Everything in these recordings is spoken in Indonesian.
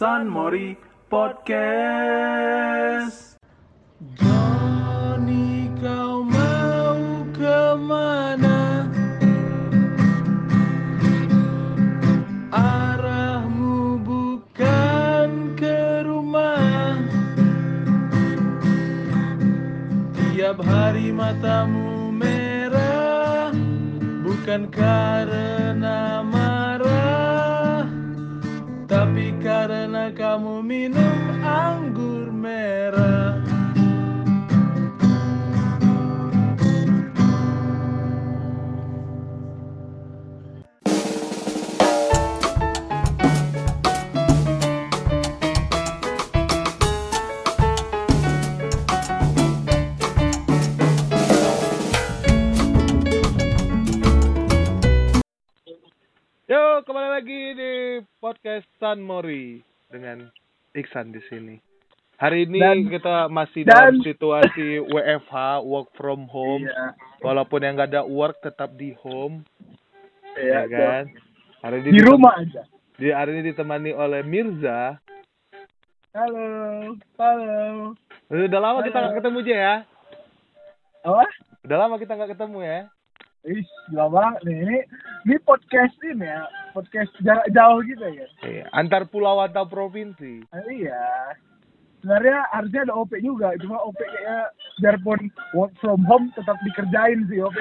San Mori Podcast. Johnny kau mau ke mana Arahmu bukan ke rumah Tiap hari matamu merah Bukan karena kamu minum anggur merah. Yo, kembali lagi di podcast San Mori dengan Iksan di sini. Hari ini Dan- kita masih dan- dalam situasi WFH, work from home. Iya, Walaupun yang nggak ada work tetap di home, iya, ya kan? Hari ini Di rumah aja. Di hari ini ditemani oleh Mirza. Halo, halo. Udah lama kita nggak ketemu aja ya. Apa? Udah lama kita nggak ketemu ya. Ih, gila banget nih. Ini, ini podcast ini ya, podcast jarak jauh gitu ya. Iya, Antar pulau atau provinsi. Ah, iya. Sebenarnya harusnya ada OP juga, cuma OP kayaknya biarpun work from home tetap dikerjain sih OP.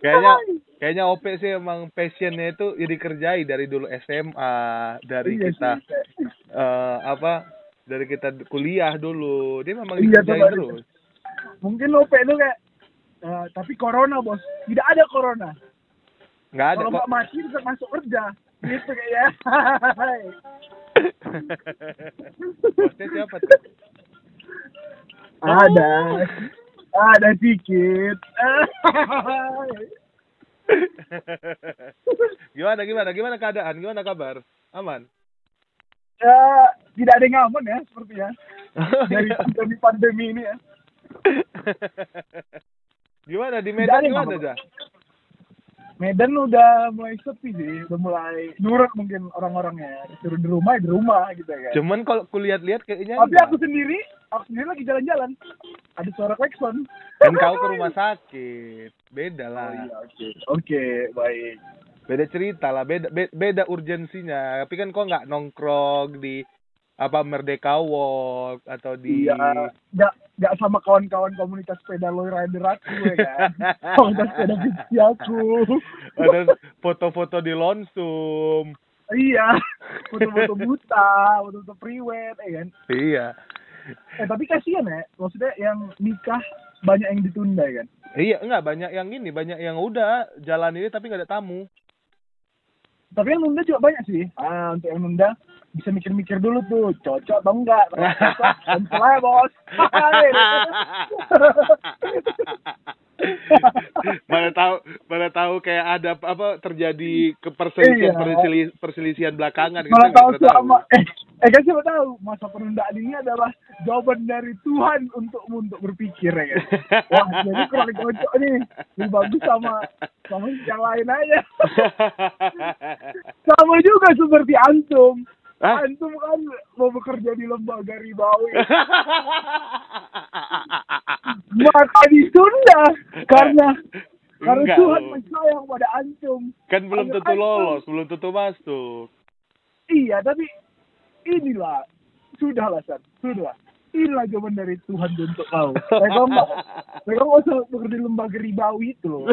kayaknya kayaknya OP sih emang passionnya itu ya dikerjai dari dulu SMA, dari Iya kita sih. eh apa dari kita kuliah dulu dia memang Iya, dikerjain terus Mungkin OP itu kayak eh, tapi corona bos, tidak ada corona. nggak ada Kalau nggak mati bisa masuk kerja. Gitu kayaknya. bosnya siapa tuh ada. Ada dikit. gimana gimana gimana keadaan gimana kabar aman ya, tidak ada yang aman ya sepertinya dari pandemi pandemi ini ya. gimana di Medan yang gimana aja Medan udah mulai sepi sih, udah mulai nurut mungkin orang-orangnya. Disuruh di rumah ya di rumah gitu ya kan. cuman kalau kulihat-lihat kayaknya Tapi enggak. aku sendiri, aku sendiri lagi jalan-jalan. Ada suara klakson. kan kau ke rumah sakit beda Oh lah iya, oke. Oke, baik. beda cerita lah beda be- beda urgensinya tapi kan kok nggak nongkrong di apa Merdeka Walk atau di Iya, nggak nggak sama kawan-kawan komunitas sepeda low rider aku ya kan. komunitas sepeda benci aku. ada foto-foto di Lonsum iya, foto-foto buta, foto-foto priwet, ya kan. iya Eh tapi kasihan ya, maksudnya yang nikah banyak yang ditunda ya kan. iya enggak banyak yang ini banyak yang udah jalan ini tapi nggak ada tamu Tapi yang nunda juga banyak sih. Ah, untuk yang nunda bisa mikir-mikir dulu tuh, cocok atau enggak. Cancel aja bos. mana tahu mana tahu kayak ada apa terjadi keperselisihan Iya. perseli- perselisihan belakangan Malah nggak tahu pernah sama, eh, eh kan siapa tahu masa penundaan ini adalah jawaban dari Tuhan untukmu untuk berpikir ya. Wah, jadi kurang cocok nih. Lebih bagus sama sama yang lain aja. Sama juga seperti antum. Hah? Antum kan mau bekerja di lembaga ribawi. Maka ditunda karena karena Enggak Tuhan loh. pada antum. kan belum tentu lolos belum tentu masuk Iya, tapi inilah sudahlah San, sudah. Inilah jawaban dari Tuhan untuk kau. Mereka nggak, mereka nggak usah bekerja di lembaga ribawi itu loh.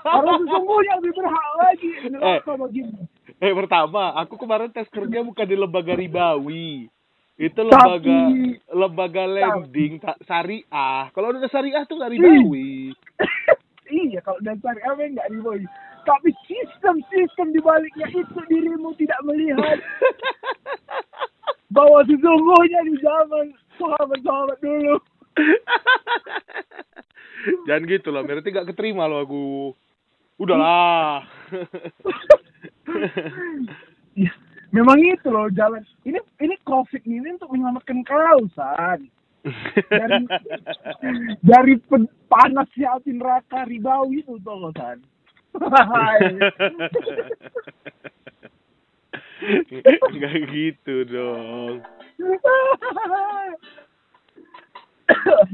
Karena sesungguhnya lebih berhak lagi neraka bagimu. Eh pertama, aku kemarin tes kerja bukan di lembaga ribawi. Itu lembaga Tapi- lembaga lending ta- syariah. Kalau udah syariah tuh nggak ribawi. iya, kalau dasar apa nggak ribawi. Tapi sistem-sistem di baliknya itu dirimu tidak melihat bahwa sesungguhnya di zaman sahabat-sahabat dulu. Jangan gitu loh, berarti gak keterima loh aku. Udahlah. Ya, memang itu loh jalan. Ini ini covid ini untuk menyelamatkan kau, San. Dari dari panasnya api neraka ribawi itu tuh, San. Enggak gitu dong.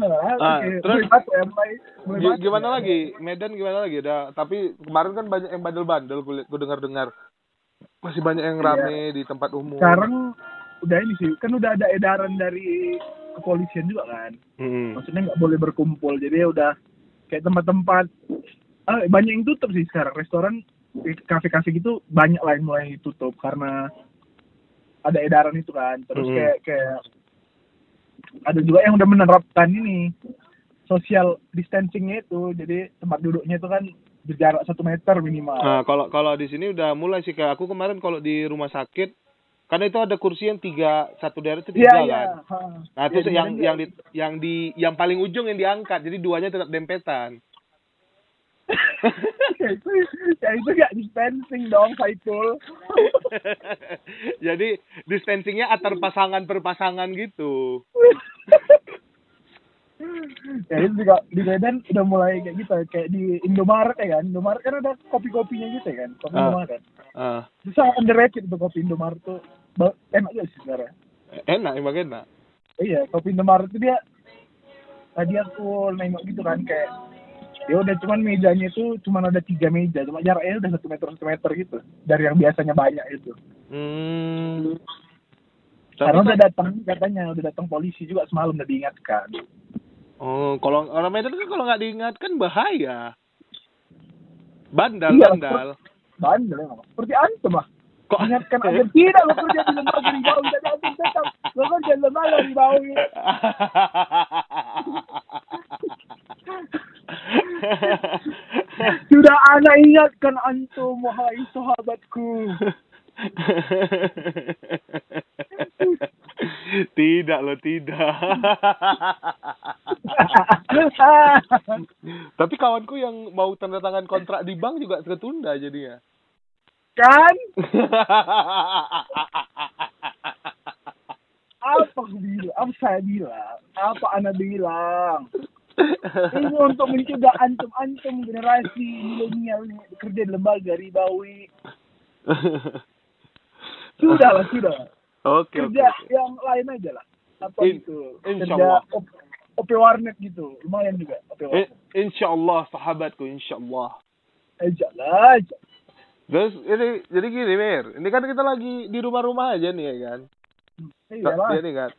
Ah, Oke, terus- ya, mulai, mulai Gimana ya. lagi? Medan gimana lagi? Udah, tapi kemarin kan banyak yang bandel-bandel gue gue dengar-dengar. Masih banyak yang Iya. rame di tempat umum. Sekarang udah ini sih, kan udah ada edaran dari kepolisian juga kan. Mm. Maksudnya nggak boleh berkumpul, jadi ya udah kayak tempat-tempat ah, banyak yang tutup sih sekarang. Restoran, kafe-kafe gitu banyak lah yang mulai tutup karena ada edaran itu kan. Terus Hmm. kayak kayak ada juga yang udah menerapkan ini social distancingnya itu, jadi tempat duduknya itu kan berjarak satu meter minimal. Nah, kalau kalau di sini udah mulai sih kayak aku kemarin kalau di rumah sakit karena itu ada kursi yang tiga satu daerah itu tiga iya. kan. ha. Nah, terus di yang yang di yang di yang paling ujung yang diangkat. Jadi duanya tetap dempetan. Ya itu ya itu gak distancing dong Saiful Jadi distancingnya antar pasangan per pasangan gitu. ya itu juga di Medan udah mulai kayak gitu kayak di Indomaret ya kan Indomaret kan ada kopi-kopinya gitu ya kan kopi Ah. Indomaret Ah, itu sangat underrated tuh kopi Indomaret tuh enak juga sih sebenarnya enak emang enak. iya kopi Indomaret itu dia tadi aku nengok gitu kan kayak ya udah cuman mejanya itu cuman ada tiga meja cuma jaraknya udah satu meter satu meter gitu. Dari yang biasanya banyak itu. Hmm. karena udah kan- datang katanya udah datang polisi juga semalam udah diingatkan. Oh, kalau orang Medan kan kalau nggak diingatkan bahaya. Bandal, Iya, bandal. bandel seperti antum lah. Kok ingatkan agar tidak bekerja di lembaga ribawi dan antum tetap bekerja di lembaga ribawi sudah anak ingatkan antum wahai sahabatku. Tidak loh, tidak. Tapi kawanku yang mau tanda tangan kontrak di bank juga tertunda jadinya. kan apa aku bilang? Apa saya bilang? Apa anak bilang ini untuk mencegah antum antum generasi milenial nih bekerja di lembaga ribawi sudah lah sudah Oke, oke. kerja oke. yang lain aja lah apa In- gitu insya kerja Allah. op, OP warnet gitu lumayan juga OP warnet insya Allah, sahabatku, insya Allah. aja lah aja Terus ini jadi gini Mir, ini kan kita lagi di rumah-rumah aja nih ya kan. iyalah Iya nih kan.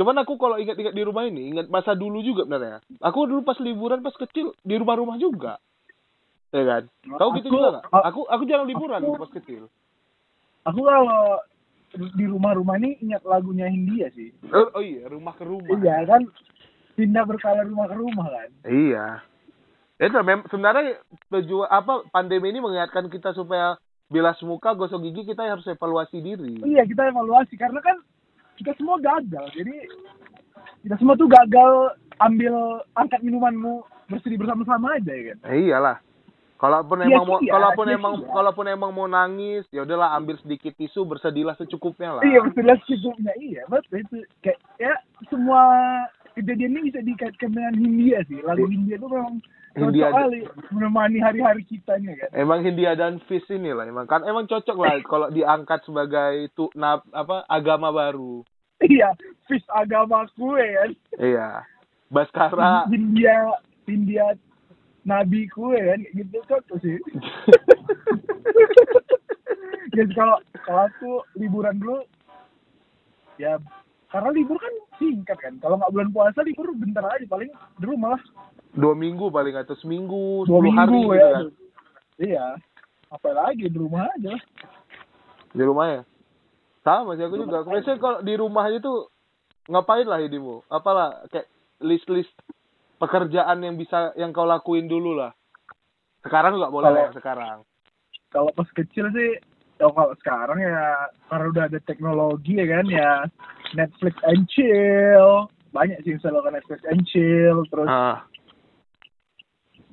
Cuman aku kalau ingat-ingat di rumah ini, ingat masa dulu juga benernya. Aku dulu pas liburan pas kecil di rumah-rumah juga. Ya kan? Kau gitu juga nggak? a- Aku aku jarang liburan aku- pas kecil. aku kalau di rumah-rumah ini ingat lagunya Hindia sih Oh, oh iya, rumah ke rumah. iya kan pindah berkala rumah ke rumah kan Iya. Itu mem sebenarnya tujuan apa pandemi ini mengingatkan kita supaya bilas muka gosok gigi kita harus evaluasi diri. iya kita evaluasi karena kan kita semua gagal. Jadi kita semua tuh gagal ambil angkat minumanmu bersedih bersama-sama aja ya kan? Eh, iyalah. Kalaupun Iya emang mau sih, ya, kalaupun iya emang kalaupun emang mau nangis, ya udahlah ambil sedikit tisu bersedihlah secukupnya lah. iya bersedih secukupnya. Iya betul. Itu kayak ya semua kejadian ini bisa dikaitkan dengan Hindia sih. Lagu Hindia itu memang Hindia- kali menemani hari-hari kita nih kan. Emang Hindia dan Fish ini lah emang. Kan emang cocok lah kalau diangkat sebagai tu nap, apa agama baru. iya fish agamaku ya kan. Iya. Baskara. Hindia Hindia nabi kue kan. Gitu cocok sih. Guys kalau kalau aku liburan dulu ya karena libur kan singkat kan kalau nggak bulan puasa libur bentar aja paling di rumah lah dua minggu paling atau seminggu, dua sepuluh hari minggu gitu ya kan. iya apa lagi di rumah aja Di rumah ya. Sama sih aku juga. Biasanya kalau di rumah aja tuh ngapain lah hidupmu? Apalah kayak list-list pekerjaan yang bisa yang kau lakuin dulu lah. Sekarang nggak boleh Kalau- lah sekarang. kalau pas kecil sih ya kalau sekarang ya karena udah ada teknologi ya kan ya Netflix and chill banyak sih yang saya lakukan Netflix and chill terus Ah.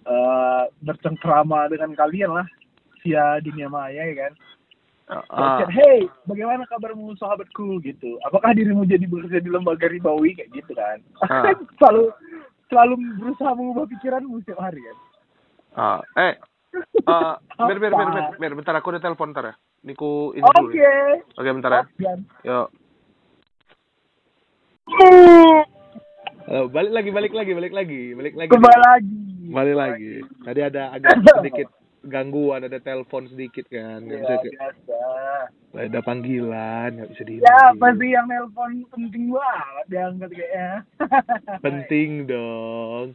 eh bercengkrama dengan kalian lah via dunia maya ya kan. Chat, hey, bagaimana kabarmu sahabatku gitu? Apakah dirimu jadi bekerja di lembaga ribawi kayak gitu kan? Ah. selalu selalu berusaha mengubah pikiranmu setiap hari kan. Ah. Eh, Eh, Mir, Mir, Mir, Mir, Mir, bentar aku ada telepon ntar ya. Niku ini dulu. Oke. Oke, bentar ya. Yuk. Halo, balik lagi, balik lagi, balik lagi, balik lagi. Kembali lagi. Balik lagi. Tadi ada agak sedikit gangguan, ada telepon sedikit kan. Nggak bisa Ya, ke- biasa. ada panggilan, nggak bisa di. Ya, pasti yang nelpon penting banget diangkat kayaknya. Penting dong.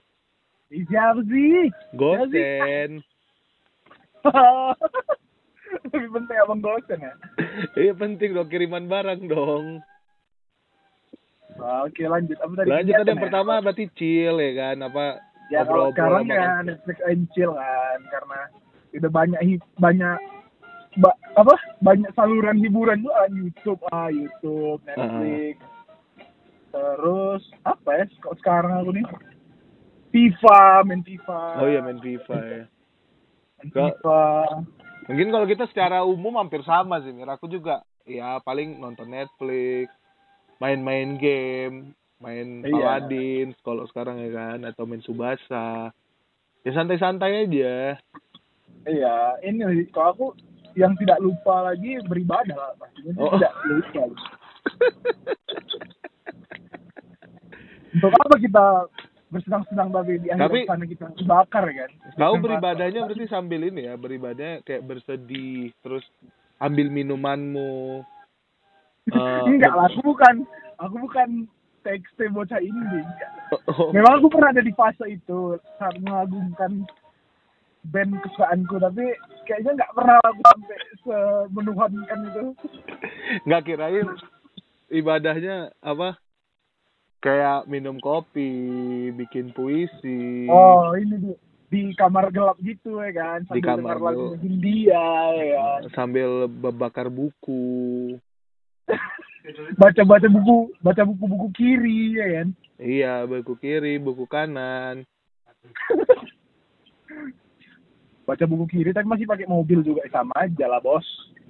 Siapa sih? Gosen. Lebih penting abang gosen ya. Iya penting dong kiriman barang dong. Oke lanjut. Apa tadi? Lanjut tadi yang Kegiatan ya? pertama berarti chill ya kan apa Ya kalau sekarang ya kan. Netflix and chill kan karena udah banyak hi- banyak ba- apa banyak saluran hiburan juga kan YouTube ah YouTube Netflix terus apa ya kalau sekarang aku nih FIFA main FIFA Oh iya main FIFA ya. main. FIFA Mungkin kalau kita secara umum hampir sama sih, Mir. Aku juga ya paling nonton Netflix, main-main game, main Iya. Paladin kalau sekarang ya kan atau main Subasa. Ya santai-santai aja. iya ini kalau aku yang tidak lupa lagi beribadah pastinya Oh. tidak lupa untuk apa kita bersenang-senang tapi di akhir Tapi- sana kita dibakar kan Kau beribadahnya berarti sambil ini ya, beribadahnya kayak bersedih, terus ambil minumanmu. Eh, enggak lah aku bukan aku bukan teks bocah ini enggak. Oh, memang aku pernah ada di fase itu saat mengagumkan band kesukaanku tapi kayaknya nggak pernah aku sampai semenuhankan itu. Nggak kirain ibadahnya apa? Kayak minum kopi bikin puisi. Oh ini di di kamar gelap gitu ya kan Di sambil kamar dengar lagu. Hindia ya kan. Sambil membakar buku baca-baca buku baca buku-buku kiri ya kan? Iya buku kiri buku kanan. Baca buku kiri tapi masih pakai mobil juga. Sama aja lah bos.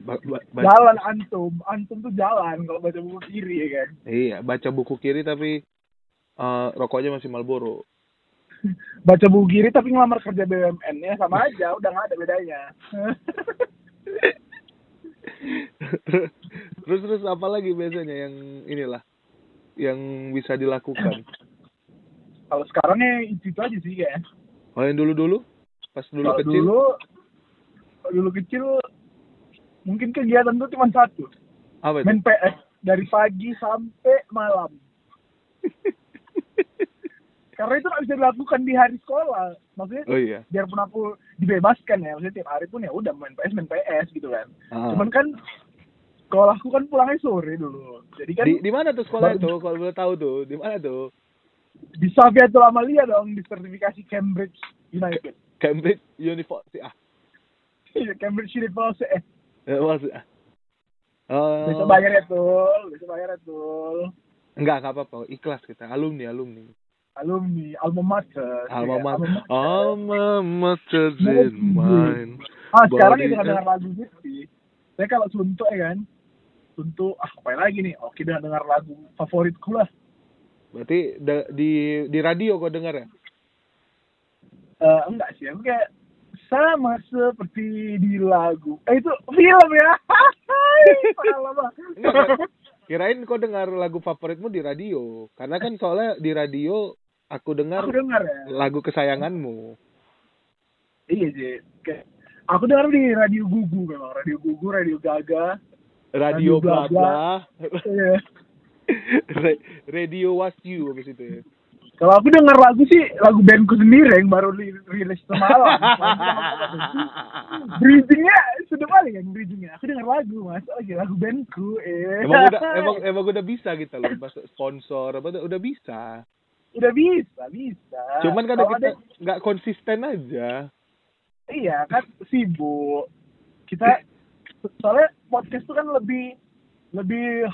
Ba- ba- jalan antum. Antum tuh jalan kalau baca buku kiri ya kan? Iya baca buku kiri tapi eh, rokoknya masih Marlboro. Baca buku kiri tapi ngelamar kerja BUMN ya sama aja. Udah nggak ada bedanya terus terus apa lagi biasanya yang inilah yang bisa dilakukan? Kalau sekarang ya itu, aja sih kayak. Oh yang dulu dulu pas dulu kalau kecil? dulu dulu kecil mungkin kegiatan tuh cuma satu. Apa itu? Main PS dari pagi sampai malam karena itu nggak bisa dilakukan di hari sekolah. Maksudnya oh iya. biarpun aku dibebaskan ya. Maksudnya tiap hari pun ya udah main PS main PS gitu kan. Ah. cuman kan sekolahku kan pulangnya sore dulu. Jadi kan di di mana tuh sekolah itu? Kalau boleh tahu tuh di mana tuh? Di Safiatul Amalia dong di sertifikasi Cambridge United. Cambridge University ah. Iya, Cambridge University. Eh. Eh, maksud ah. Oh besok bayar ya tuh besok bayar ya tuh enggak enggak apa-apa. Ikhlas kita. Alumni alumni alumni alma mater alma Ya, mater. Alma mater. alma mater in mine. Ah sekarang Body itu dengar lagu gitu sih saya kalau suntuk ya kan? Suntuk ah apa lagi nih? Oke dengar dengar lagu favoritku lah. Berarti di di radio kau dengar ya? Eh, enggak sih aku kayak sama seperti di lagu. Eh itu film ya? Kirain kau dengar lagu favoritmu di radio. Karena kan soalnya di radio aku dengar aku dengar ya lagu kesayanganmu iya sih aku dengar di radio gugu memang radio gugu radio gaga radio Radio bla bla bla Iya. Ra- radio was you habis itu ya Kalau aku denger lagu sih lagu bandku sendiri yang baru rilis semalam. Bridgingnya sudah paling kan bridgingnya. Aku denger lagu mas, lagi lagu bandku. Eh. emang udah emang emang udah bisa gitu loh sponsor apa udah bisa udah bisa bisa. cuman kan kita ada- nggak konsisten aja iya kan sibuk. Kita soalnya podcast tuh kan lebih lebih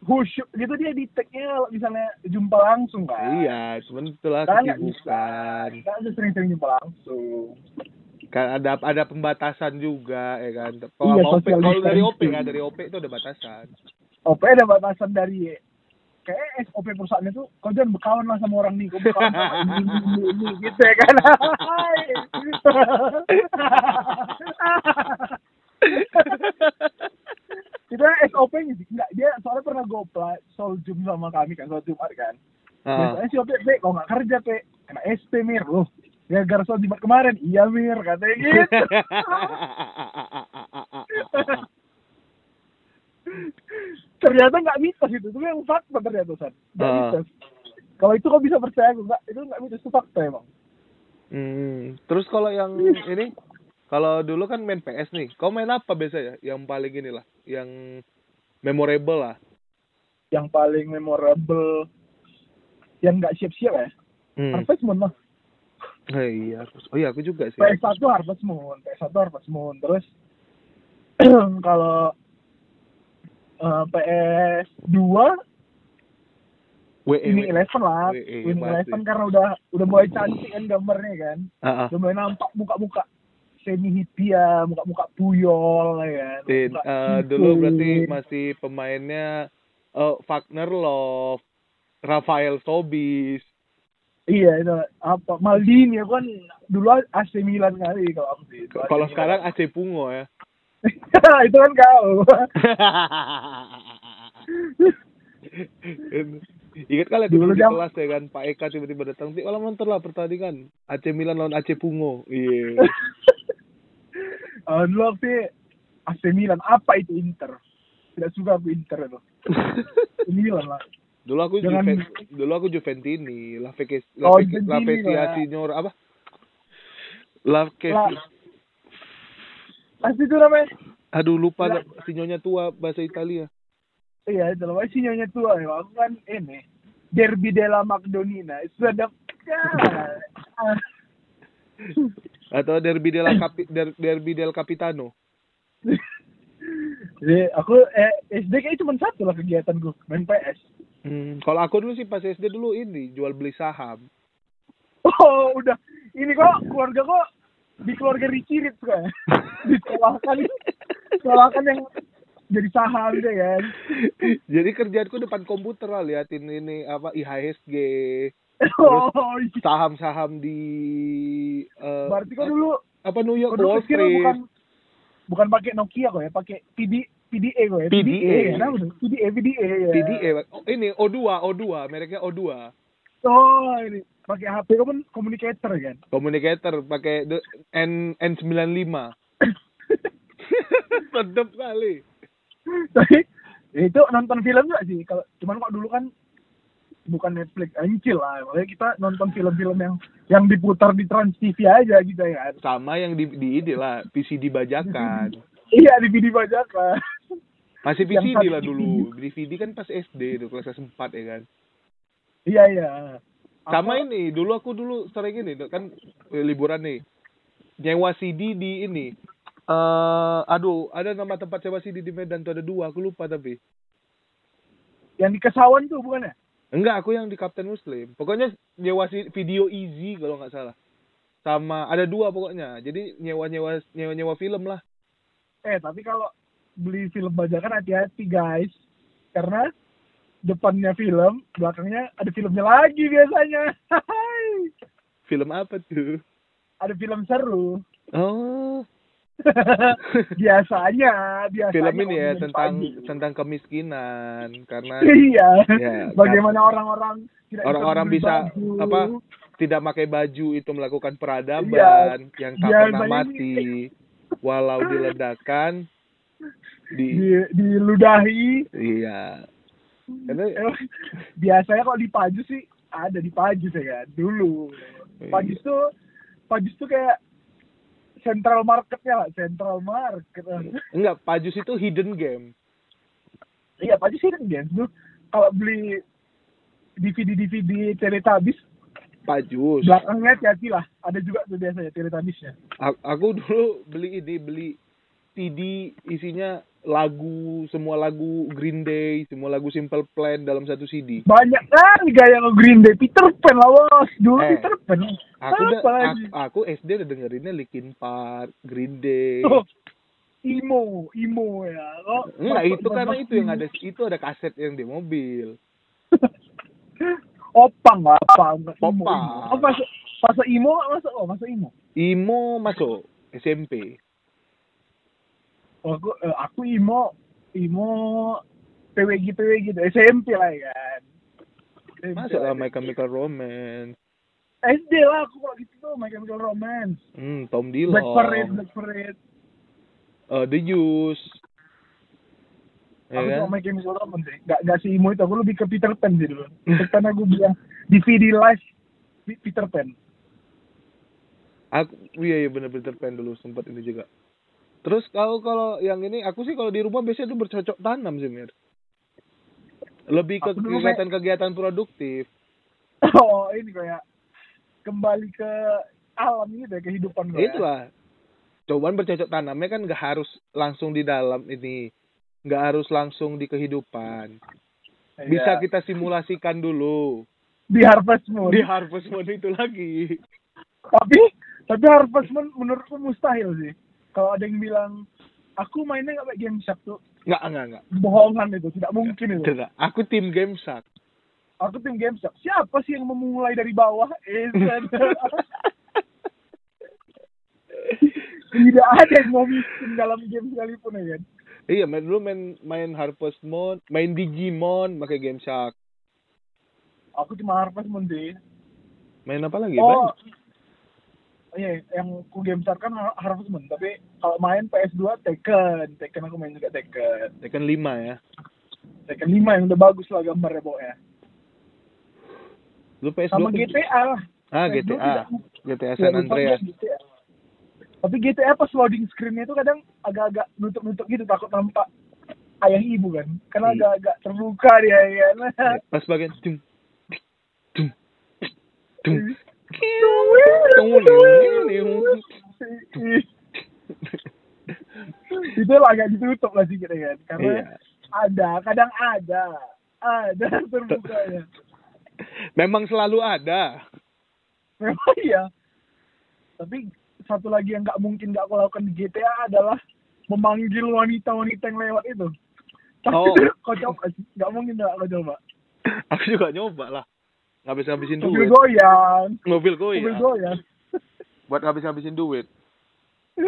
khusyuk gitu dia di tag-nya misalnya jumpa langsung kan. iya cuman itulah Kan nggak kesibukan Kita sering-sering jumpa langsung. kan ada ada pembatasan juga ya kan Iya, kalau OP kalau dari OP kan dari OP itu ada batasan OP ada batasan dari kayak SOP perusahaannya tuh kau jangan berkawan lah sama orang nih kau berkawan sama ini ini gitu ya kan. Itu SOP gitu enggak dia soalnya pernah gopla soal jum sama kami kan soal jumat kan. Ah. biasanya sih Ope, Pe, kau nggak kerja pe. Kena SP mir. Loh ya gara soal jumat kemarin. Iya mir katanya gitu ternyata nggak mitos itu itu yang fakta ternyata san nggak Ah. mitos kalau itu kau bisa percaya aku? Nggak itu nggak mitos itu fakta emang. Hmm, terus kalau yang ini, kalau dulu kan main PS nih, kau main apa biasanya? Yang paling inilah, yang memorable lah. yang paling memorable yang nggak siap-siap ya? Hmm. Harvest Moon lah Oh iya, oh iya aku juga sih. PS1 Harvest Moon PS1 Harvest Moon. Terus kalau eh, PS2 WE, ini WE. Eleven lah Winning pasti. Eleven karena udah udah mulai cantik kan gambarnya kan ah. udah mulai nampak muka-muka semi hippia muka-muka puyol ya kan Tin, Muka eh, dulu berarti masih pemainnya eh Wagner Love, Rafael Sobis. iya itu apa Maldini ya kan dulu AC Milan kali kalau aku sih Kalau sekarang AC Pungo ya. itu kan kau Ingat kali Dulu di jam- kelas ya kan, Pak Eka tiba-tiba datang, "Tik, malam nonton lah pertandingan AC Milan lawan AC Pungo." Iya. Dulu aku sih AC Milan apa itu Inter tidak suka aku Inter itu Milan lah Dulu aku Jangan- Juven, dulu aku Juventini, La Oh, La Vecchia, La Juventini, Vecchia ya. Signor apa? La. Lah. Pasti itu namanya Aduh lupa La- sinyonya tua bahasa Italia. iya itu namanya sinyonya tua ya aku kan ini Derby della Makedonina sudah. Atau Derby del Capi, Der- Derby del Capitano. Jadi aku eh, SD kayaknya cuma satu lah kegiatan gue main PS. Hmm, kalau aku dulu sih pas SD dulu ini jual beli saham. Oh udah ini kok keluarga kok di keluarga Ricirit kan disekolahkan sekolahkan yang jadi saham deh kan. Jadi kerjaanku depan komputer lah liatin ini apa IHSG, Oh iya. saham-saham di eh, Berarti kok dulu apa New York Wall Street. bukan bukan pakai Nokia kok ya, pakai PD PDA kok ya. PDA. tuh? PDA PDA ya. PDA. Oh, ini O2, O2, mereknya O2. Oh ini pakai HP kok kan communicator kan. Communicator pakai N N95. Sedap kali. Tapi itu nonton film juga sih. Kalau cuman kok dulu kan bukan Netflix ancil lah. Makanya kita nonton film-film yang yang diputar di Trans TV aja gitu ya. Sama yang di di ini lah, PCD bajakan. Iya di video bajakan. Masih satu lah DVD. dulu. DVD kan pas SD itu kelas 4 ya kan. Iya iya. Sama ini, dulu aku dulu sering ini kan liburan nih. Nyewa CD di ini. eh aduh, ada nama tempat sewa CD di Medan tuh ada dua, aku lupa tapi. Yang di Kesawan tuh bukan ya? Enggak, aku yang di Kapten Muslim. Pokoknya nyewa si- video easy kalau nggak salah. Sama ada dua pokoknya. Jadi nyewa-nyewa nyewa-nyewa film lah. Eh tapi kalau beli film bajakan hati-hati guys. Karena depannya film, belakangnya ada filmnya lagi biasanya. Film apa tuh? ada film seru. Oh, biasanya, biasanya film ini ya tentang pagi. tentang kemiskinan karena Iya. Ya, Bagaimana orang-orang orang-orang bisa baju. apa tidak pakai baju itu melakukan peradaban Iya. yang tak Biasanya pernah ini- mati walau diledakan di di diludahi. iya karena Eh, biasanya kalau di Pajus sih ada di Pajus ya kan dulu. Iya. Pajus tuh Pajus tuh kayak central marketnya lah, central market. enggak pajus itu hidden game Iya, Pajus sih kan games tuh kalau beli DVD DVD Teletubbies pajus belakangnya hati-hati lah. Ada juga tuh biasanya Teletubbiesnya. A- aku dulu beli ini beli CD isinya lagu semua lagu Green Day semua lagu Simple Plan dalam satu CD Banyak kali gaya lo Green Day, Peter Pan lah bos. Dulu Eh, Peter Pan. aku udah aku, aku SD udah dengerinnya Linkin Park Green Day Oh, emo, emo ya. Oh, Enggak, itu karena itu yang ada itu ada kaset yang di mobil. Opang lah, apa? Imo, Opang. imo. Oh, masa, masa imo masuk? Oh, masa imo. Imo masuk SMP. Oh, aku, eh, aku imo, imo PWG PWG gitu, SMP lah ya kan. SMP Masuk lah. My Chemical Romance. SD lah aku kalau gitu tuh, My Chemical Romance. Hmm, Tom Dillon. Black Parade, Black Parade. Eh, The Used. Ya aku kan? sama Chemical Romance sih. Gak, gak si imo itu, aku lebih ke Peter Pan sih dulu. Peter Pan aku bilang DVD Live Peter Pan. Aku iya iya bener Peter Pan dulu sempat ini juga. Terus kalau kalau yang ini aku sih kalau di rumah biasanya tuh bercocok tanam sih Mir. Lebih ke kegiatan-kegiatan produktif. Oh ini kayak kembali ke alam gitu ya, kehidupan gue. Itulah. Cobaan bercocok tanamnya kan nggak harus langsung di dalam ini, nggak harus langsung di kehidupan. Iya. Bisa kita simulasikan dulu di Harvest Moon. di harvest moon itu lagi. Tapi tapi Harvest Moon menurutku mustahil sih. Kalau ada yang bilang aku mainnya nggak kayak game Shark tuh Nggak nggak nggak. bohongan itu tidak mungkin itu. Tidak. Aku tim game shark. Aku tim game Shark. Siapa sih yang memulai dari bawah? Eh, tidak ada yang mau miskin dalam game sekalipun ya kan. Iya, main dulu main main Harvest Moon, main Digimon pakai Game Shark. Aku cuma Harvest Moon sih. Main apa lagi? Oh, Banyak. Iya, yang ku game kan Har- Harvest Moon. Tapi kalau main PS2 Tekken, Tekken aku main juga Tekken. Tekken 5 ya. Tekken 5 yang udah bagus lah gambarnya pokoknya. Lu PS2 Sama GTA lah. Ah, PS2 GTA. GTA Ya, San Andreas. GTA. Tapi GTA pas loading screen-nya itu kadang agak-agak nutup-nutup gitu takut nampak ayah ibu kan. Karena Iya. agak-agak terbuka dia ya. Pas bagian dung dung dung itu agak ditutup lah sih kan karena Iya. ada kadang ada ada terbukanya Memang selalu ada. memang iya tapi satu lagi yang nggak mungkin nggak aku lakukan di GTA adalah memanggil wanita-wanita yang lewat itu pasti Oh. kau coba sih. nggak mungkin nggak kau coba Aku juga nyoba lah. Ngabis ngabisin mobil duit. goyang Mobil gue mobil ya. goyang Buat ngabis ngabisin duit.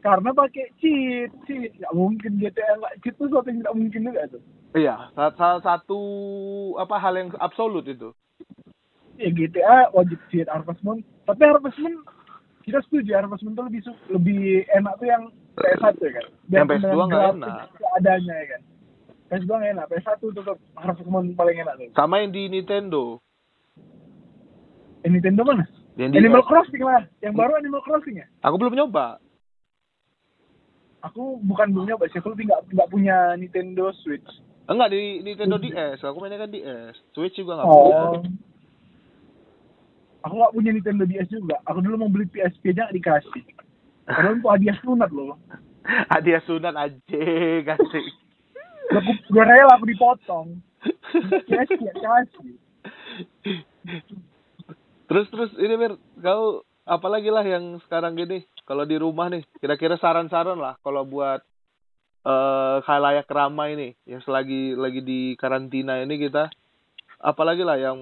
karena pakai cheat cheat nggak mungkin GTA nggak cheat itu suatu yang tidak mungkin juga tuh Iya, sa- salah satu apa hal yang absolut itu. ya GTA wajib cheat Harvest Moon tapi Harvest Moon kita setuju Harvest Moon tuh lebih su- lebih enak tuh yang PS1 ya kan Yang PS2 dengan nggak enak. seadanya ya kan PS2 nggak enak PS1 tetap Moon paling enak tuh Sama yang di Nintendo. eh, Nintendo mana Yang di Animal Crossing lah yang baru Animal Crossing ya Aku belum nyoba. aku bukan belum nyoba sih aku lebih nggak nggak punya Nintendo Switch Enggak di Nintendo DS. Aku mainnya kan DS. Switch juga enggak punya. oh aku nggak punya Nintendo DS juga aku dulu mau beli PSP aja nggak dikasih padahal itu hadiah sunat loh Hadiah sunat aja kasih. Aku udah rela aku dipotong. Ya kasih. Terus terus ini Mir, kau apalagi lah yang sekarang gini kalau di rumah nih kira-kira saran-saran lah kalau buat eh khalayak ramai nih yang selagi lagi di karantina ini kita apalagi lah yang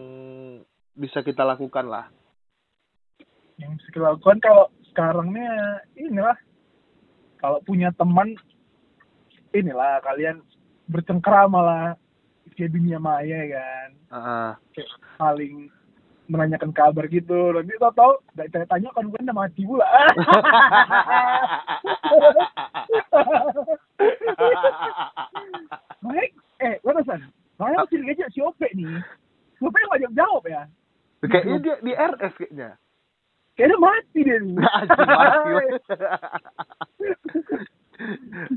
bisa kita lakukan lah Yang bisa kita lakukan kalau sekarang nih ya inilah kalau punya teman inilah kalian bercengkrama lah kayak dunia maya ya kan. Ah, kayak saling menanyakan kabar gitu. Nanti tau tau gak tanya tanya kan bukan udah mati pula. Baik eh batasan saya masih ngejek si Ope nih. Si Ope nggak jawab jawab ya? Kayaknya dia di RS kayaknya. Kayaknya mati dia nih. Mati.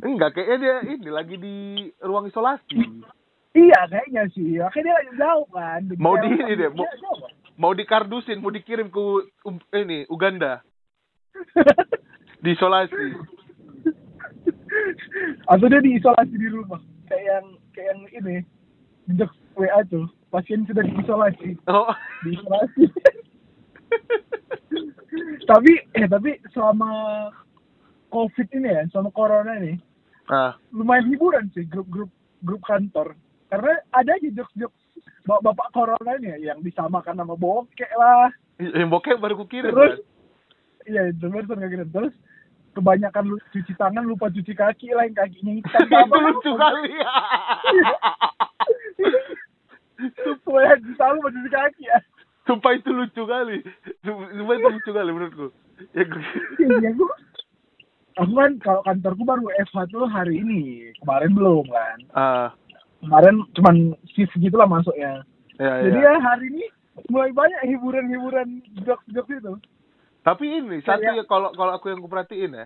enggak kayaknya dia ini lagi di ruang isolasi. Iya kayaknya sih. Makanya dia nggak jawab kan Mau di ini deh, mau- Dia jawab. mau dikardusin mau dikirim ke um, ini Uganda. Diisolasi atau dia diisolasi di rumah. Kayak yang kayak yang ini. Sejak WA tuh pasien sudah diisolasi. Oh. Diisolasi. Tapi eh tapi selama covid ini ya selama corona ini ah lumayan hiburan sih grup-grup grup kantor karena ada aja jokes-jokes bapak bapak corona ini ya, yang disamakan sama bokek lah Yang bokeh baru kukirim terus kan? iya barusan nggak kirim terus kebanyakan lu cuci tangan lupa cuci kaki lah yang kakinya hitam itu lucu kali ya. supaya bisa lupa cuci kaki ya Sumpah itu lucu kali. Sumpah itu lucu kali menurutku. Ya, gue- iya aku kan kalau kantorku baru FH tuh hari ini kemarin belum kan ah, kemarin cuman shift gitu lah masuknya ya, jadi ya. ya hari ini mulai banyak hiburan-hiburan jokes-jokes itu Tapi ini satu ya kalau kalau aku yang kuperhatiin ya.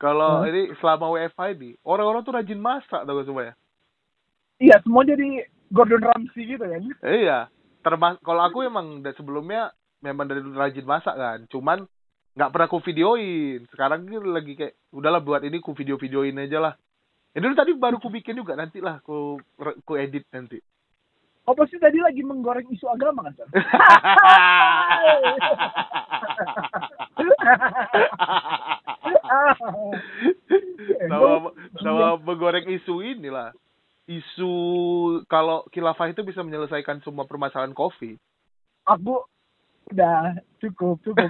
Kalau Hah? ini selama WFH ini, orang-orang tuh rajin masak tau gak semua ya? iya semua jadi Gordon Ramsay gitu kan iya. Termas kalau aku emang sebelumnya memang dari rajin masak kan. Cuman nggak pernah ku videoin. Sekarang ini lagi kayak udahlah buat ini ku video-videoin aja lah. Ya dulu tadi baru ku bikin juga nanti lah ku ku edit nanti. Oh pasti tadi lagi menggoreng isu agama kan sama sama menggoreng isu inilah. Isu kalau khilafah itu bisa menyelesaikan semua permasalahan kopi. Aku udah cukup cukup.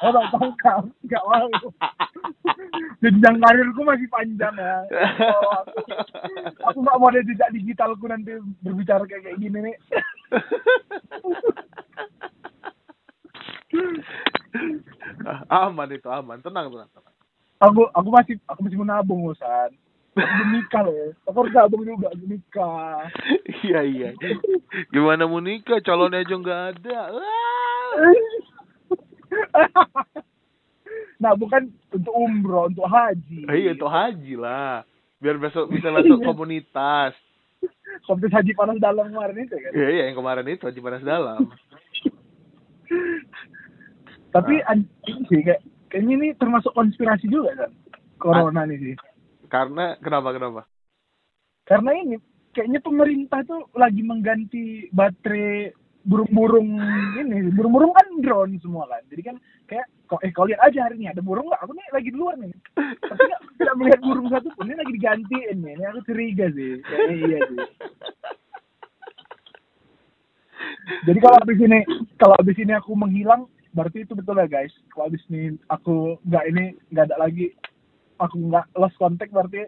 Oh tak tangkap nggak mau. Jenjang karirku masih panjang ya. Oh, aku, nggak mau ada jejak digitalku nanti berbicara kayak kayak gini nih aman itu aman, tenang tenang. tenang. aku aku masih aku masih menabung Usan nikah loh aku harus nabung juga nikah iya iya. Gimana mau nikah? Calonnya aja nggak ada. Nah bukan untuk umroh untuk haji Eh, iya untuk haji lah. Biar besok bisa masuk Iya. komunitas. komunitas haji panas dalam kemarin itu kan Iya iya yang kemarin itu haji panas dalam. tapi Ah. ini sih kayak kayaknya ini termasuk konspirasi juga kan corona ini sih Karena kenapa kenapa? karena ini kayaknya pemerintah tuh lagi mengganti baterai burung-burung ini. Burung-burung kan drone semua kan. Jadi kan kayak kok eh kau lihat aja hari ini ada burung nggak? Aku nih lagi di luar nih. Tapi nggak melihat burung satu pun. Ini lagi digantiin nih. Ini aku curiga sih. Kayaknya iya sih. Jadi kalau abis ini kalau abis ini aku menghilang berarti itu betul ya guys. Kalau abis ini aku nggak ini nggak ada lagi aku nggak lost contact berarti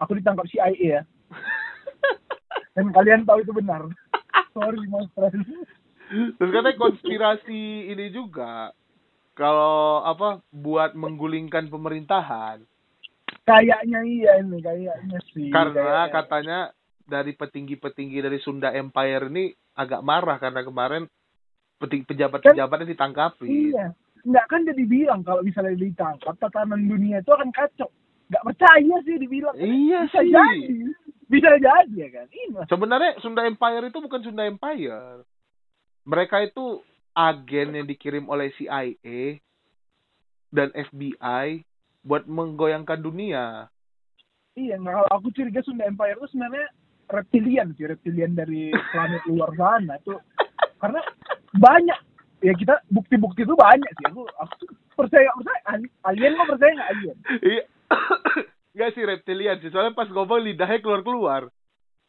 aku ditangkap CIA ya. Dan kalian tahu itu benar. Sorry mas friend. Terus katanya konspirasi ini juga kalau apa buat menggulingkan pemerintahan. Kayaknya iya ini kayaknya sih. Karena Kayaknya. katanya dari petinggi-petinggi dari Sunda Empire ini agak marah karena kemarin peting- pejabat-pejabat yang ditangkapin. iya nggak kan jadi bilang kalau misalnya ditangkap tatanan dunia itu akan kacau nggak percaya sih dibilang Iya bisa sih. jadi bisa jadi ya kan ini Sebenarnya Sunda Empire itu bukan Sunda Empire. Mereka itu agen yang dikirim oleh CIA dan FBI buat menggoyangkan dunia. Iya, nggak kalau aku curiga Sunda Empire itu sebenarnya reptilian sih, reptilian dari planet luar sana itu karena banyak ya kita bukti-bukti itu banyak sih. Aku aku percaya nggak percaya Al- alien kok percaya nggak alien? Iya. Enggak sih reptilian sih. Soalnya pas ngomong lidahnya keluar-keluar.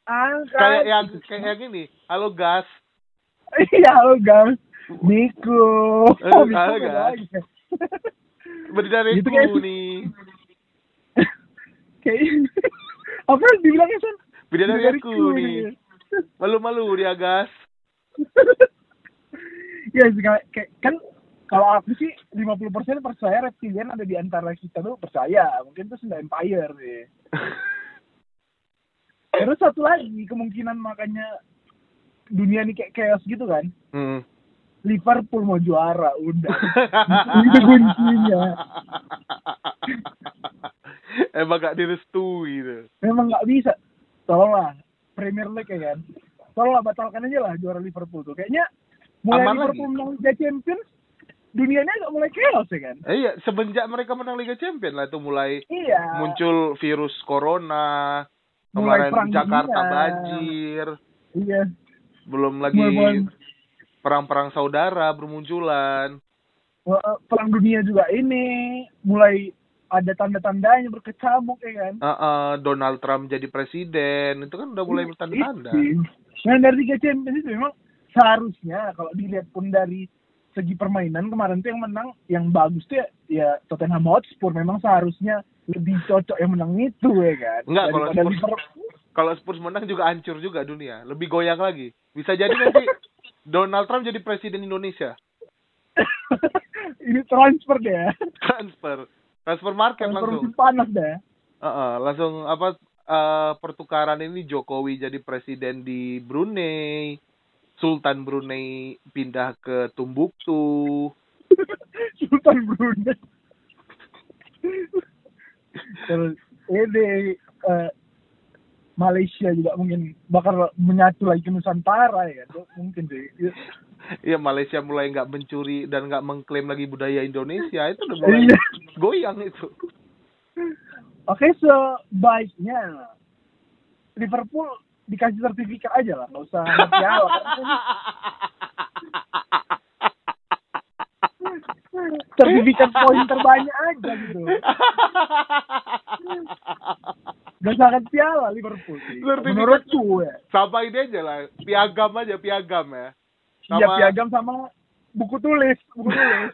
Ah, Kayak kan. yang kayak yang ini. Halo gas. Iya, halo guys. Nico. Halo, beda lagi. Berdariku Gitu kayak- nih. Kayak apa yang dibilangnya San? Bidadari Bidadariku aku nih. Malu-malu dia gas. ya kayak, kan kalau aku sih 50% percaya reptilian ada di antara kita tuh percaya mungkin itu Sunda Empire sih. Terus satu lagi kemungkinan makanya dunia ini kayak chaos gitu kan? Hmm. Liverpool mau juara udah. Itu kuncinya. Emang gak direstui gitu. memang nggak bisa. Tolonglah Premier League ya kan? Tolonglah batalkan aja lah juara Liverpool tuh. Kayaknya mulai Aman Liverpool lagi. menang Liga Champions dunianya agak mulai chaos ya kan Eh, iya, semenjak mereka menang Liga Champion lah itu mulai iya muncul virus corona, Mulai kemarin perang Jakarta dunia. banjir, iya belum lagi perang-perang saudara bermunculan. Perang dunia juga ini mulai ada tanda-tandanya berkecamuk ya kan Ah, ah, Donald Trump jadi presiden itu kan udah mulai bertanda-tanda. Itu. Nah dari Liga Champions itu memang seharusnya kalau dilihat pun dari segi permainan kemarin tuh yang menang yang bagus tuh ya, ya Tottenham Hotspur memang seharusnya lebih cocok yang menang itu ya kan. Enggak, kalau Spurs-. Kalau Spurs menang juga hancur juga dunia, lebih goyang lagi. Bisa jadi nanti Donald Trump jadi presiden Indonesia. ini transfer deh. Transfer, transfer market Transfer langsung. panas deh. ya. Heeh, langsung apa eh, pertukaran ini Jokowi jadi presiden di Brunei, Sultan Brunei pindah ke Tumbuktu. Sultan Brunei. Terus ini eh, Malaysia juga mungkin bakal menyatu lagi ke Nusantara ya kan. Mungkin sih. Iya Malaysia mulai nggak mencuri dan nggak mengklaim lagi budaya Indonesia itu udah mulai Iya. goyang itu. Oke, sebaiknya Liverpool dikasih sertifikat aja lah, nggak usah piala. sertifikat poin terbanyak aja gitu. Gak usah piala Liverpool sih. Sertifikat- Menurutku ya. Sama ini aja lah, piagam aja piagam ya. Iya piagam sama buku tulis, buku tulis.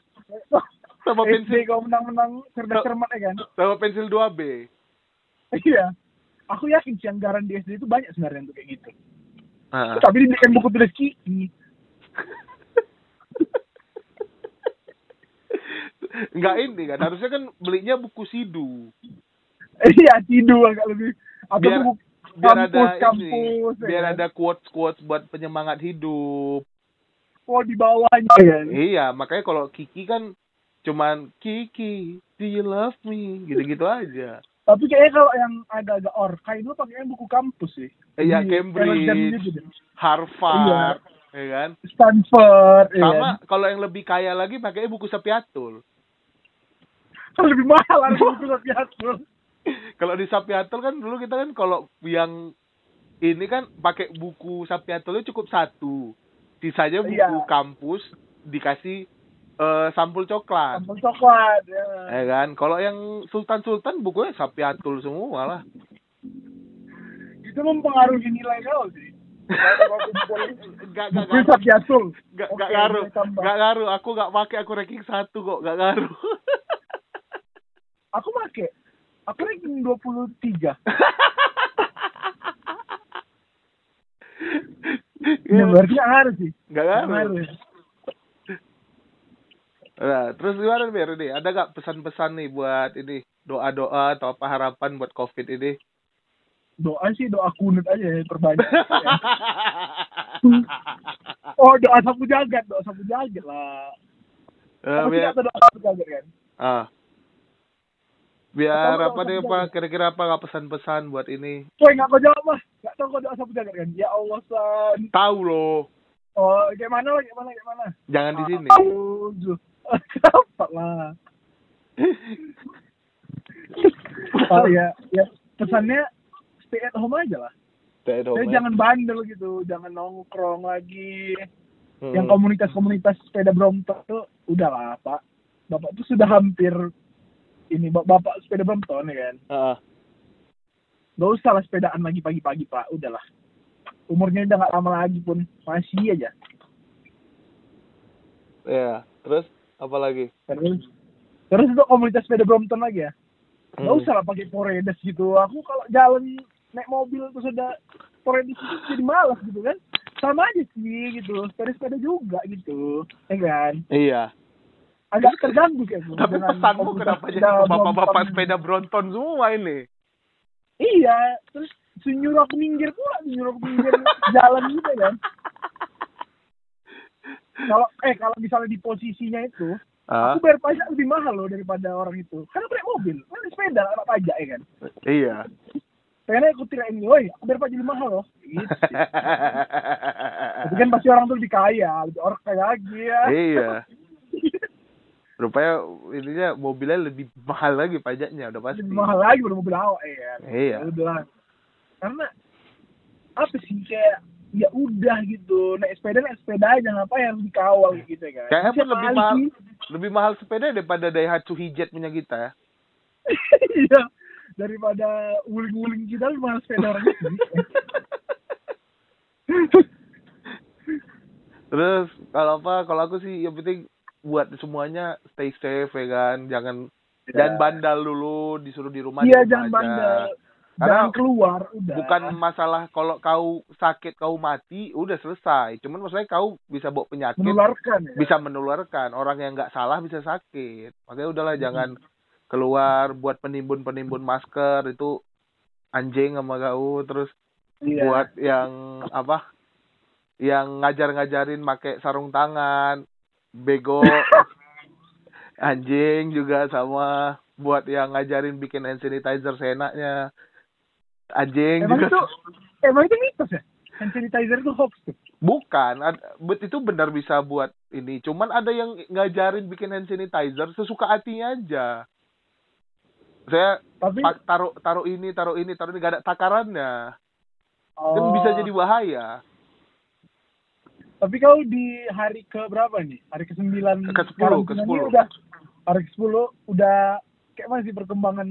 sama SD pensil kalau menang-menang cerdas cermat ya kan. sama pensil 2B. Iya. Aku yakin sih anggaran di SD itu banyak sebenarnya untuk kayak gitu. Ah. Tapi diberikan buku tulis Kiki. Enggak ini kan, harusnya kan belinya buku sidu. Iya, tidur agak lebih atau Biar- buku Biar kampus, ada kampus, ini, ya biar kan? ada quotes-quotes buat penyemangat hidup. oh di bawahnya ya. Iya, makanya kalau Kiki kan cuman Kiki, do you love me? Gitu-gitu aja. Tapi kayaknya kalau yang agak-agak orkai itu pakainya buku kampus sih. Iya, Di Cambridge. Gitu. Harvard, ya kan? Stanford, ya Sama kan? kalau yang lebih kaya lagi pakainya buku Sapiatul. Kan lebih mahal harus buku Sapiatul. kalau di Sapiatul kan dulu kita kan kalau yang ini kan pakai buku Sapiatulnya cukup satu. Sisanya buku Iya. kampus dikasih eh, sampul coklat. Sampel coklat. Ya. Ya kan? Kalau yang Sultan-Sultan bukunya Sapiatul semua lah. Itu mempengaruhi nilai kau sih. Gak, gak, gak, Sapiatul. gak, Oke, gak ngaruh. Gak ngaruh. Aku gak pakai, aku ranking satu kok. Gak ngaruh. Aku pakai. Aku ranking 23. Ya, berarti nggak ngaruh sih. Gak ngaruh. ngaruh. Nah, terus gimana biar ini? Ada gak pesan-pesan nih buat ini doa-doa atau apa harapan buat COVID ini? Doa sih doa kunut aja ya, perbanyak. oh doa sapu jagat, doa sapu jagat lah. Eh, Apa sih biar, doa sapu jagat kan? ah. Biar apa nih jagat. kira-kira apa nggak pesan-pesan buat ini? Woi nggak kau jawab mah, nggak tahu kau doa sapu jagat kan? Ya Allah san. Tahu loh. Oh kayak mana lah, kayak mana, kayak mana? Jangan di sini. Auzu. Apa lah? Oh ya, ya pesannya stay at home aja lah. Stay at home, Saya ya. jangan bandel gitu, jangan nongkrong lagi. Hmm. Yang komunitas-komunitas sepeda Brompton tuh udahlah Pak. Bapak tuh sudah hampir ini bap- bapak sepeda Brompton ya kan. Ah, Gak usah lah sepedaan lagi pagi-pagi Pak, udahlah. Umurnya udah gak lama lagi pun masih aja. ya. Terus apa lagi? Terus terus untuk komunitas sepeda Brompton lagi ya. Gak Hmm. usah lah pakai Poredes gitu. Aku kalau jalan naik mobil terus ada Poredes itu jadi malas gitu kan. Sama aja sih gitu. Sepeda-sepeda juga gitu. Ya kan? Iya. Agak terganggu kayak gue. Tapi pesanmu kenapa jadi sepeda bapak-bapak Brompton. sepeda Bronton semua ini? Iya, terus sunyuruh aku minggir pula, sunyuruh aku minggir jalan gitu kan. Kalau eh kalau misalnya di posisinya itu, Ah, aku bayar pajak lebih mahal loh daripada orang itu. Karena naik mobil, kan sepeda anak pajak ya kan. iya. Pengennya aku tirain, woi, aku bayar pajak lebih mahal loh. Gitu. Tapi kan pasti orang tuh lebih kaya, lebih orang kaya lagi ya. iya. Rupanya ininya mobilnya lebih mahal lagi pajaknya udah pasti. lebih mahal lagi baru mobil awak ya kan. Iya. Ya Udah. Karena apa sih kayak ya udah gitu naik sepeda naik sepeda aja ngapain harus dikawal gitu kan Kayaknya pun lebih mahal sih? lebih mahal sepeda daripada Daihatsu Hijet punya kita ya. iya daripada wuling-wuling kita lu malah sepeda orang itu Terus kalau apa? Kalau aku sih yang penting buat semuanya stay safe ya kan. Jangan jangan bandal dulu, disuruh di rumah. iya jangan aja. bandel Karena jangan keluar udah Bukan masalah kalau kau sakit kau mati udah selesai. Cuman masalahnya kau bisa bawa penyakit, menularkan ya bisa menularkan. Orang yang nggak salah bisa sakit. Makanya udahlah Hmm. jangan keluar buat penimbun-penimbun masker itu anjing sama kau terus iya. buat yang apa yang ngajar-ngajarin make sarung tangan bego anjing juga sama buat yang ngajarin bikin hand sanitizer seenaknya anjing. Emang juga itu emang itu mitos ya? Hand sanitizer itu hoax tuh? Bukan. Bet- itu benar bisa buat ini. Cuman ada yang ngajarin bikin hand sanitizer sesuka hatinya aja. Saya tapi taruh taruh ini taruh ini taruh ini gak ada takarannya. Kan oh, bisa jadi bahaya. Tapi kau di hari ke berapa nih? Hari ke sembilan Ke 10, ke 10. udah hari ke sepuluh udah kayak masih perkembangan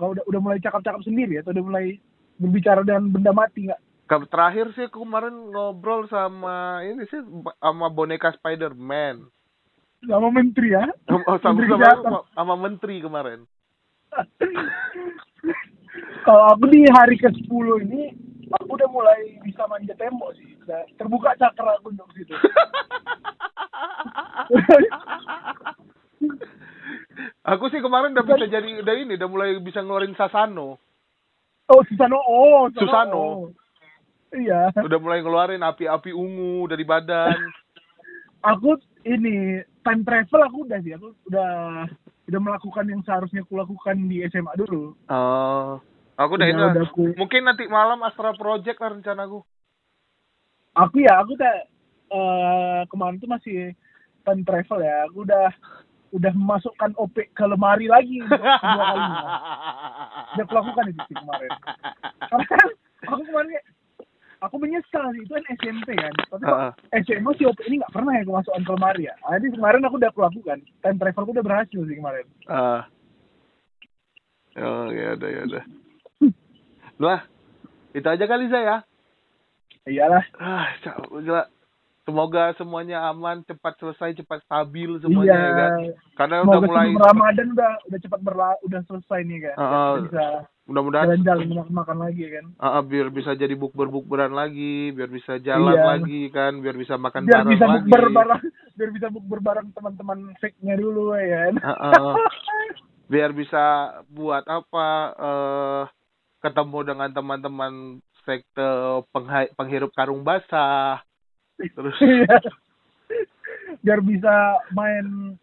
kau udah udah mulai cakap-cakap sendiri atau udah mulai berbicara dengan benda mati nggak terakhir sih kemarin ngobrol sama ini sih sama boneka Spider-Man. sama menteri ya Oh, sama, Menteri sama, sama, sama menteri kemarin. kalau aku di hari ke 10 ini aku udah mulai bisa manjat tembok sih udah terbuka cakra aku untuk situ aku sih kemarin udah bisa jadi udah ini udah mulai bisa ngeluarin Sasano. Oh Susano oh Susano. oh. iya Udah mulai ngeluarin api-api ungu dari badan. aku ini time travel aku udah sih aku udah udah melakukan yang seharusnya aku lakukan di SMA dulu Oh. Aku udah Udah, udah aku- Mungkin nanti malam Astra Project lah rencanaku. aku ya aku tak eh kemarin tuh masih time travel ya aku udah udah memasukkan OP ke lemari lagi kedua kalinya udah aku lakukan itu sih kemarin karena kan aku kemarin aku menyesal sih itu kan SMP kan tapi kok Heeh. SMA si OP ini nggak pernah ya aku masukkan ke lemari ya nah, jadi kemarin aku udah aku lakukan time travel aku udah berhasil sih kemarin Ah. Oh, ya udah ya udah. Lah, itu aja kali saya. iyalah Ah, gila. Semoga semuanya aman, cepat selesai, cepat stabil semuanya ya kan. iya Karena udah semoga mulai sebelum Ramadan udah udah cepat berla udah selesai nih kan Heeh. Kita bisa mudah-mudahan jalan-jalan makan makan lagi kan ah, ah, biar bisa jadi bukber-bukberan lagi, biar bisa jalan Iya. lagi kan, biir bisa makan biar bareng bisa lagi. bukber bareng biar bisa bukber bareng teman-teman fake-nya dulu ya kan Ah, ah. biar bisa buat apa eh ketemu dengan teman-teman sekte penghirup karung basah. Terus. Biar bisa main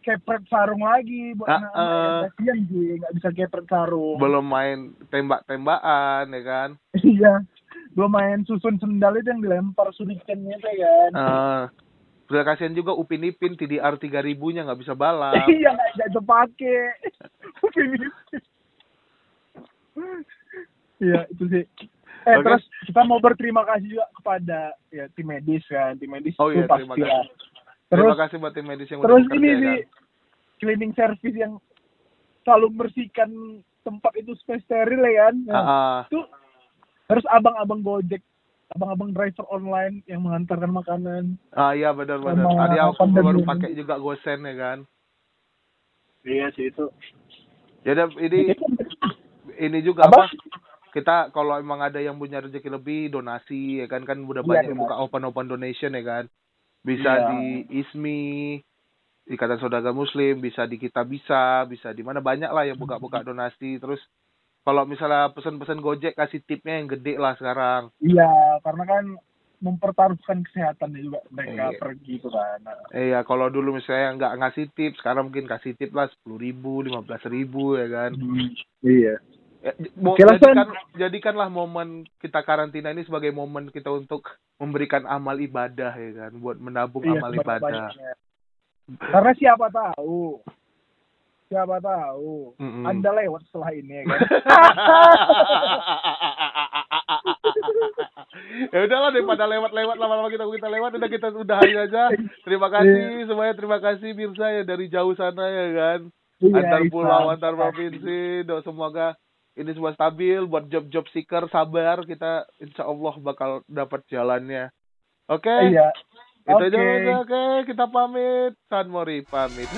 kepret sarung lagi buat Ah, anak-anak. Ah. yang kasihan sih nggak bisa kepret sarung. Belum main tembak-tembakan ya kan. iya. Belum main susun sendal itu yang dilempar surikennya itu ya kan? Eh Udah kasihan juga Upin Ipin TDR 3000 nya nggak bisa balap. iya nggak nggak kepake ini iya itu sih eh Oke. terus kita mau berterima kasih juga kepada ya tim medis kan tim medis Oh itu iya, pasti terima lah. kasih. terus Terima kasih buat tim medis yang udah terus ini ya sih kan. cleaning service yang selalu bersihkan tempat itu supaya steril ya kan Nah, Ah, ah. itu terus abang-abang gojek abang-abang driver online yang mengantarkan makanan Ah iya benar benar. Sama Tadi aku baru pakai juga gosen ya kan. iya sih itu Ya udah, ini ini juga Apa? apa? Kita kalau emang ada yang punya rezeki lebih donasi ya kan kan udah Iya, banyak donasi. buka open open donation ya kan. Bisa Iya. di ISMI, Ikatan Saudara Muslim, bisa di kita bisa, bisa di mana banyak lah yang buka-buka donasi. Terus kalau misalnya pesan-pesan Gojek kasih tipnya yang gede lah sekarang. iya karena kan mempertaruhkan kesehatan juga mereka Iya. pergi itu kan Nah, Eh ya kalau dulu misalnya nggak ngasih tip, sekarang mungkin kasih tip lah sepuluh ribu, lima belas ribu ya kan. iya Ya, mau lah, jadikan jadikanlah momen kita karantina ini sebagai momen kita untuk memberikan amal ibadah ya kan, buat menabung Iya, amal ibadah. sebanyak-banyaknya. karena siapa tahu siapa tahu Mm-mm. anda lewat setelah ini ya kan ya udahlah daripada lewat-lewat lama-lama kita kita lewat udah kita udahin aja. Terima kasih semuanya, terima kasih Mirsa ya dari jauh sana ya kan. Iya, antar pulau antar provinsi do semoga ini semua stabil buat job-job seeker sabar kita insya Allah bakal dapat jalannya. Oke? Okay? iya. Itu aja oke. Okay, kita pamit. San Mori pamit.